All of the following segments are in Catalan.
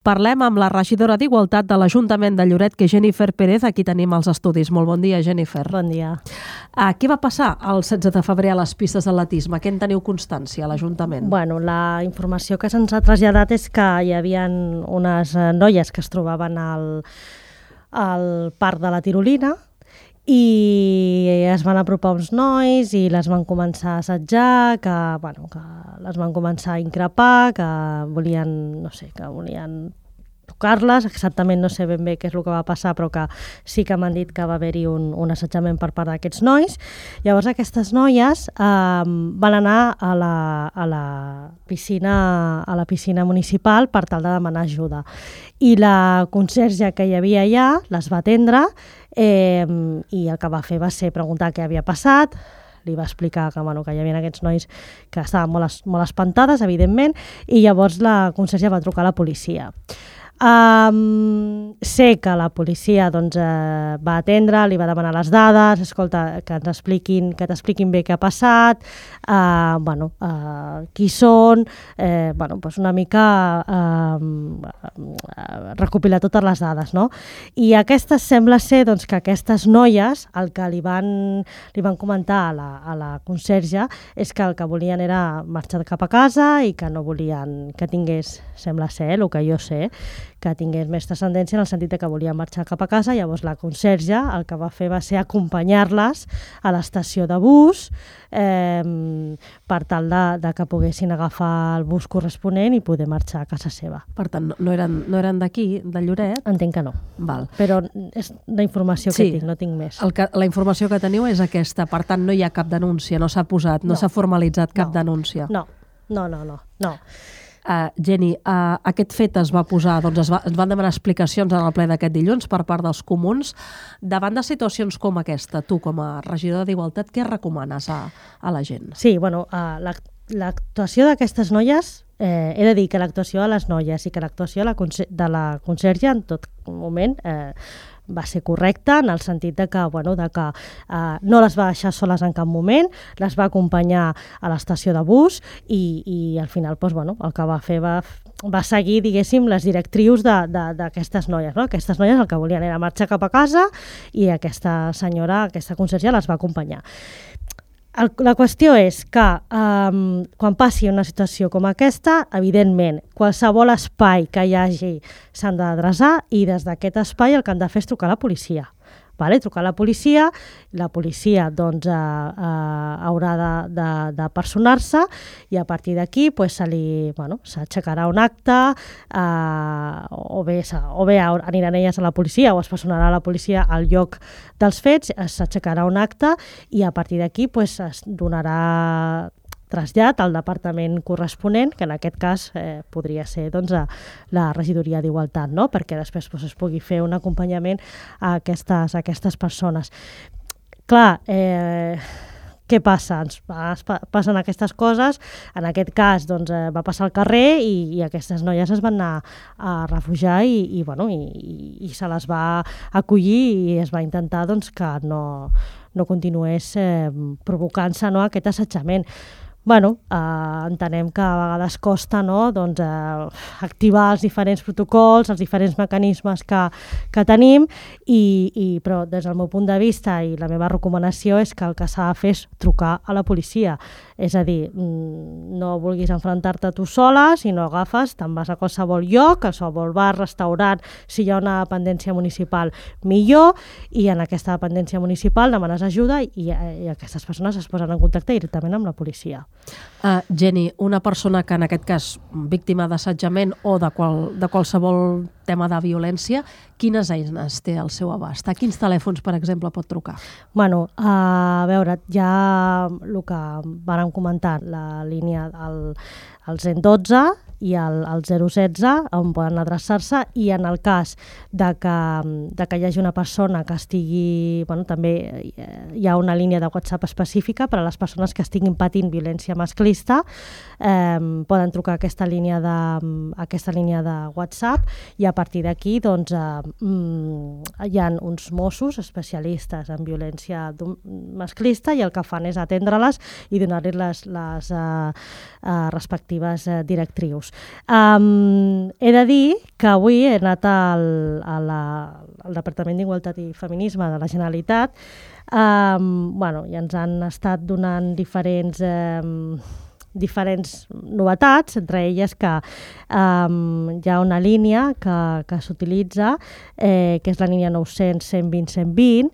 Parlem amb la regidora d'Igualtat de l'Ajuntament de Lloret, que Jennifer Pérez. Aquí tenim els estudis. Molt bon dia, Jennifer. Bon dia. Uh, què va passar el 16 de febrer a les pistes d'atletisme? Què en teniu constància a l'Ajuntament? Bueno, la informació que se'ns ha traslladat és que hi havia unes eh, noies que es trobaven al, al parc de la Tirolina i es van apropar uns nois i les van començar a assetjar, que, bueno, que les van començar a increpar, que volien, no sé, que volien tocar-les, exactament no sé ben bé què és el que va passar, però que sí que m'han dit que va haver-hi un, un assetjament per part d'aquests nois. Llavors aquestes noies eh, van anar a la, a la piscina a la piscina municipal per tal de demanar ajuda. I la conserge que hi havia allà les va atendre eh, i el que va fer va ser preguntar què havia passat, li va explicar que, bueno, que hi havia aquests nois que estaven molt, molt espantades, evidentment, i llavors la conserge va trucar a la policia. Um, sé que la policia doncs, eh, va atendre, li va demanar les dades, escolta, que ens expliquin, que t'expliquin bé què ha passat, uh, bueno, uh, qui són, eh, bueno, pues una mica uh, recopilar totes les dades. No? I aquestes sembla ser doncs, que aquestes noies, el que li van, li van comentar a la, a la conserge és que el que volien era marxar cap a casa i que no volien que tingués, sembla ser, el que jo sé, que tingués més transcendència en el sentit que volia marxar cap a casa, llavors la conserge el que va fer va ser acompanyar-les a l'estació de bus eh, per tal de, de que poguessin agafar el bus corresponent i poder marxar a casa seva. Per tant, no eren, no eren d'aquí, de Lloret? Entenc que no. Val. Però és la informació sí, que tinc, no tinc més. El que, la informació que teniu és aquesta, per tant no hi ha cap denúncia, no s'ha posat, no s'ha no. formalitzat cap no. denúncia. No, no, no, no. no. Uh, Jenny, uh, aquest fet es va posar, doncs es, va, es van demanar explicacions en el ple d'aquest dilluns per part dels comuns. Davant de situacions com aquesta, tu com a regidora d'Igualtat, què recomanes a, a la gent? Sí, bueno, uh, l'actuació la, d'aquestes noies, eh, he de dir que l'actuació de les noies i que l'actuació de, la de la conserge en tot moment eh, va ser correcta en el sentit de que, bueno, de que eh, no les va deixar soles en cap moment, les va acompanyar a l'estació de bus i, i al final doncs, bueno, el que va fer va, va seguir, diguéssim, les directrius d'aquestes noies. No? Aquestes noies el que volien era marxar cap a casa i aquesta senyora, aquesta conserge, les va acompanyar. El, la qüestió és que um, quan passi una situació com aquesta, evidentment, qualsevol espai que hi hagi s'han d'adreçar i des d'aquest espai el que han de fer és trucar a la policia vale? trucar a la policia, la policia doncs, eh, eh, haurà de, de, de personar-se i a partir d'aquí pues, se li, bueno, s'aixecarà un acte eh, o, bé, o bé aniran elles a la policia o es personarà la policia al lloc dels fets, s'aixecarà un acte i a partir d'aquí pues, es donarà trasllat al departament corresponent, que en aquest cas eh, podria ser doncs, a la regidoria d'Igualtat, no? perquè després doncs, es pugui fer un acompanyament a aquestes, a aquestes persones. Clar, eh, què passa? Ens passen aquestes coses, en aquest cas doncs, eh, va passar al carrer i, i aquestes noies es van anar a refugiar i, i, bueno, i, i, se les va acollir i es va intentar doncs, que no, no continués eh, provocant-se no, aquest assetjament bueno, eh, entenem que a vegades costa no? doncs, eh, activar els diferents protocols, els diferents mecanismes que, que tenim, i, i, però des del meu punt de vista i la meva recomanació és que el que s'ha de fer és trucar a la policia. És a dir, mm, no vulguis enfrontar-te tu sola, si no agafes, te'n vas a qualsevol lloc, a qualsevol bar, restaurant, si hi ha una dependència municipal, millor, i en aquesta dependència municipal demanes ajuda i, i aquestes persones es posen en contacte directament amb la policia. Uh, Jenny, una persona que en aquest cas víctima d'assetjament o de, qual, de qualsevol tema de violència, quines eines té al seu abast? A quins telèfons, per exemple, pot trucar? Bueno, a veure, ja el que vàrem comentar, la línia, el, el 112, i el, el 016 on poden adreçar-se i en el cas de que, de que hi hagi una persona que estigui, bueno, també hi ha una línia de WhatsApp específica per a les persones que estiguin patint violència masclista, eh, poden trucar a aquesta línia de, aquesta línia de WhatsApp i a partir d'aquí doncs, eh, hi ha uns Mossos especialistes en violència masclista i el que fan és atendre-les i donar-li les, les eh, eh, respectives eh, directrius. Um, he de dir que avui he anat al, a la, al Departament d'Igualtat i Feminisme de la Generalitat. Um, bueno, i ens han estat donant diferents... Um, diferents novetats, entre elles que um, hi ha una línia que, que s'utilitza, eh, que és la línia 900 120 120,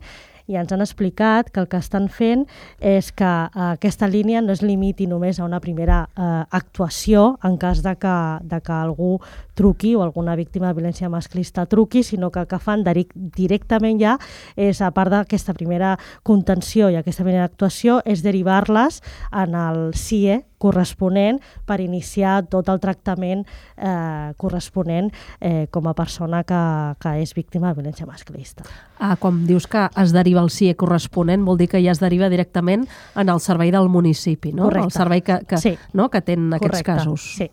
i ens han explicat que el que estan fent és que eh, aquesta línia no es limiti només a una primera eh, actuació en cas de que, de que algú truqui o alguna víctima de violència masclista truqui, sinó que el que fan directament ja és, a part d'aquesta primera contenció i aquesta primera actuació, és derivar-les en el CIE corresponent per iniciar tot el tractament eh, corresponent eh, com a persona que, que és víctima de violència masclista. Ah, com dius que es deriva el CIE corresponent, vol dir que ja es deriva directament en el servei del municipi, no? Correcte. El servei que, que, sí. no? que tenen aquests Correcte. casos. Sí,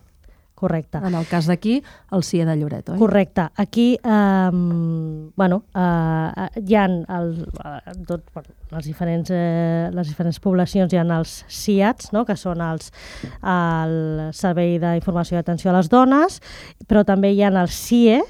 correcte. En el cas d'aquí, el CIE de Lloret, oi? Correcte. Aquí, eh, bueno, eh, hi ha el, tot, bueno, les, diferents, eh, les diferents poblacions, hi ha els CIATs, no? que són els, el Servei d'Informació i Atenció a les Dones, però també hi ha els CIE,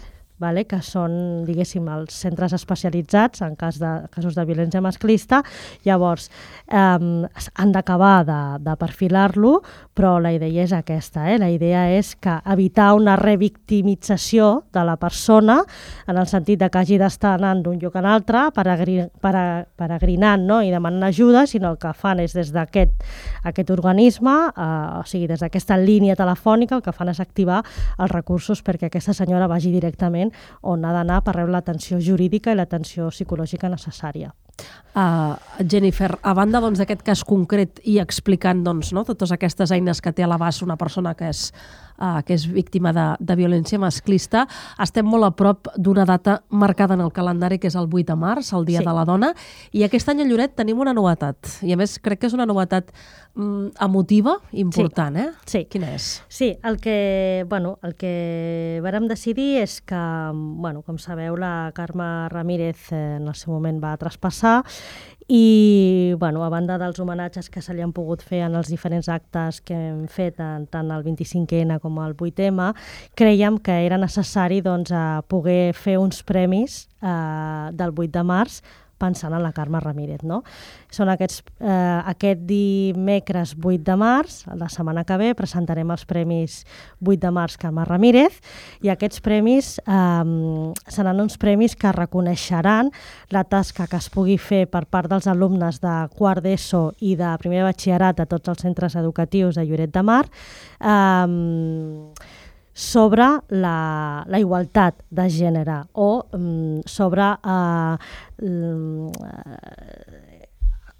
vale? que són, diguéssim, els centres especialitzats en cas de casos de violència masclista. Llavors, eh, han d'acabar de, de perfilar-lo, però la idea és aquesta. Eh? La idea és que evitar una revictimització de la persona en el sentit de que hagi d'estar anant d'un lloc a l'altre peregrinant no? i demanant ajuda, sinó el que fan és des d'aquest aquest organisme, eh, o sigui, des d'aquesta línia telefònica, el que fan és activar els recursos perquè aquesta senyora vagi directament on ha d'anar per rebre l'atenció jurídica i l'atenció psicològica necessària. Uh, Jennifer, a banda doncs, d'aquest doncs, cas concret i explicant doncs, no, totes aquestes eines que té a l'abast una persona que és, uh, que és víctima de, de violència masclista, estem molt a prop d'una data marcada en el calendari que és el 8 de març, el Dia Sí. de la Dona, i aquest any a Lloret tenim una novetat, i a més crec que és una novetat mm, emotiva important, eh? Sí. Quina és? Sí, el que, bueno, el que vàrem decidir és que, bueno, com sabeu, la Carme Ramírez eh, en el seu moment va traspassar i, bueno, a banda dels homenatges que se li han pogut fer en els diferents actes que hem fet, tant el 25N com el 8M, creiem que era necessari doncs, poder fer uns premis eh, del 8 de març pensant en la Carme Ramírez. No? Són aquests, eh, aquest dimecres 8 de març, la setmana que ve, presentarem els premis 8 de març Carme Ramírez i aquests premis eh, seran uns premis que reconeixeran la tasca que es pugui fer per part dels alumnes de quart d'ESO i de primer batxillerat a tots els centres educatius de Lloret de Mar eh, sobre la, la igualtat de gènere o um, sobre um,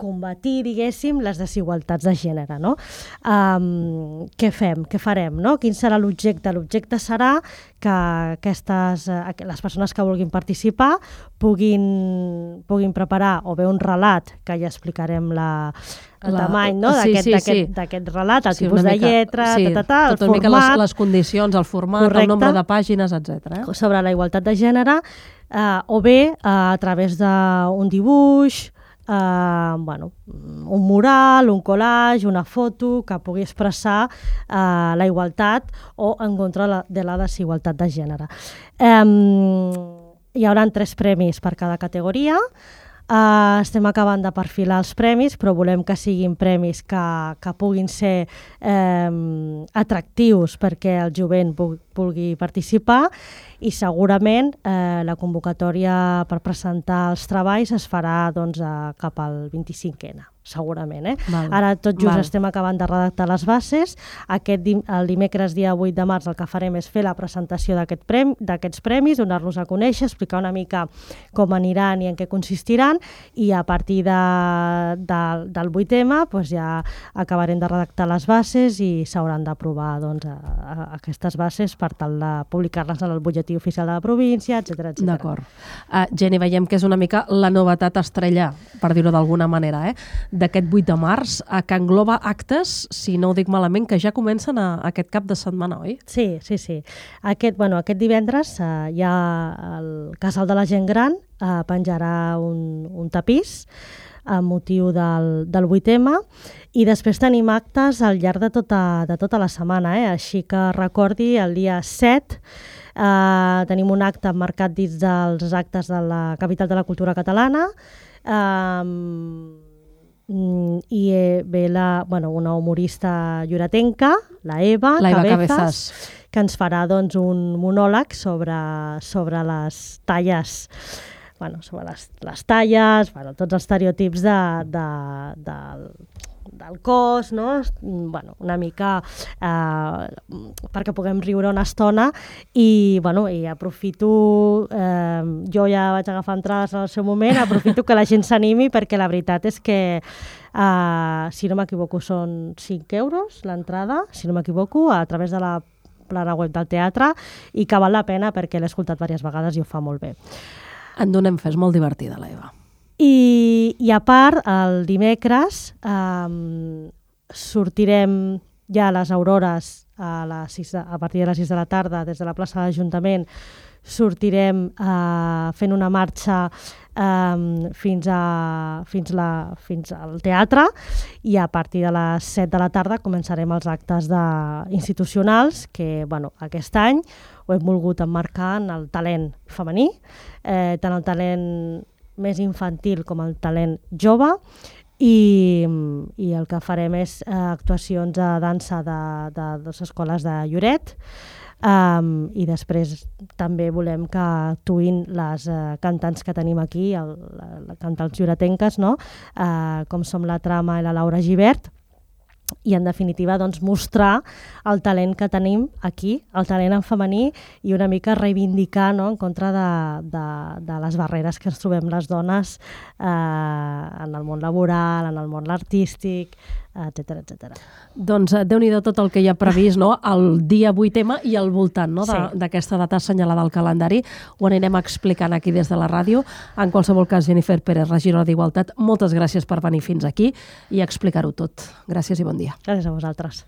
combatir, diguéssim, les desigualtats de gènere. No? Um, què fem? Què farem? No? Quin serà l'objecte? L'objecte serà que aquestes, uh, les persones que vulguin participar puguin, puguin preparar o bé un relat, que ja explicarem la, el La- tamany no? sí, d'aquest sí, sí. d'aquest relat, el Sí, tipus una de mica- lletra, sí, ta, ta, ta, el tot mica format... les, les condicions, el format, Correcte. el nombre de pàgines, etc. Eh? sobre la igualtat de gènere, eh, o bé eh, a través d'un dibuix, eh, bueno, un mural, un collage, una foto que pugui expressar eh, la igualtat o en contra de la desigualtat de gènere. Eh, hi haurà tres premis per cada categoria, Uh, estem acabant de perfilar els premis, però volem que siguin premis que, que puguin ser eh, atractius perquè el jovent pu- pugui participar i segurament eh, la convocatòria per presentar els treballs es farà doncs, a, cap al 25N, segurament. Eh? Val. Ara tot just Val. estem acabant de redactar les bases. Aquest dim el dimecres dia 8 de març el que farem és fer la presentació d'aquest prem d'aquests premis, donar-los a conèixer, explicar una mica com aniran i en què consistiran i a partir de, de, del 8M doncs ja acabarem de redactar les bases i s'hauran d'aprovar doncs, a, a, aquestes bases per tal de publicar-les en el butlletí oficial de la província, etc etc. D'acord. Uh, Jenny, veiem que és una mica la novetat estrella, per dir-ho d'alguna manera, eh? D'aquest 8 de març, uh, que engloba actes, si no ho dic malament, que ja comencen a, aquest cap de setmana, oi? Sí, sí, sí. Aquest, bueno, aquest divendres eh, hi ha el Casal de la Gent Gran, eh, penjarà un, un tapís amb motiu del, del 8M i després tenim actes al llarg de tota, de tota la setmana, eh? així que recordi el dia 7 eh, tenim un acte marcat dins dels actes de la capital de la cultura catalana eh, i eh, ve la, bueno, una humorista lloretenca, la Eva, La Eva Cabezas, Cabezas. que ens farà doncs, un monòleg sobre, sobre les talles bueno, sobre les, les talles, bueno, tots els estereotips de, de, del, del cos, no? bueno, una mica eh, perquè puguem riure una estona i, bueno, i aprofito, eh, jo ja vaig agafar entrades en el seu moment, aprofito que la gent s'animi perquè la veritat és que eh, si no m'equivoco són 5 euros l'entrada, si no m'equivoco, a través de la plana web del teatre i que val la pena perquè l'he escoltat diverses vegades i ho fa molt bé. En donem fe, és molt divertida, l'Eva. I, I a part, el dimecres um, sortirem ja a les aurores a, les 6 de, a partir de les 6 de la tarda des de la plaça de l'Ajuntament. Sortirem uh, fent una marxa um, fins, a, fins, la, fins al teatre. I a partir de les 7 de la tarda començarem els actes de, institucionals que bueno, aquest any ho hem volgut emmarcar en el talent femení, eh, tant el talent més infantil com el talent jove i, i el que farem és eh, actuacions de dansa de, de les escoles de Lloret um, i després també volem que actuïn les uh, cantants que tenim aquí, el, la, la cantants lloretenques, no? uh, com som la Trama i la Laura Givert, i en definitiva doncs, mostrar el talent que tenim aquí, el talent en femení i una mica reivindicar no, en contra de, de, de les barreres que ens trobem les dones eh, en el món laboral, en el món artístic, etc etc. Doncs eh, déu nhi tot el que hi ha previst, no? el dia 8M i al voltant no? Sí. d'aquesta data assenyalada al calendari. Ho anirem explicant aquí des de la ràdio. En qualsevol cas, Jennifer Pérez, regidora d'Igualtat, moltes gràcies per venir fins aquí i explicar-ho tot. Gràcies i bon dia. Gràcies a vosaltres.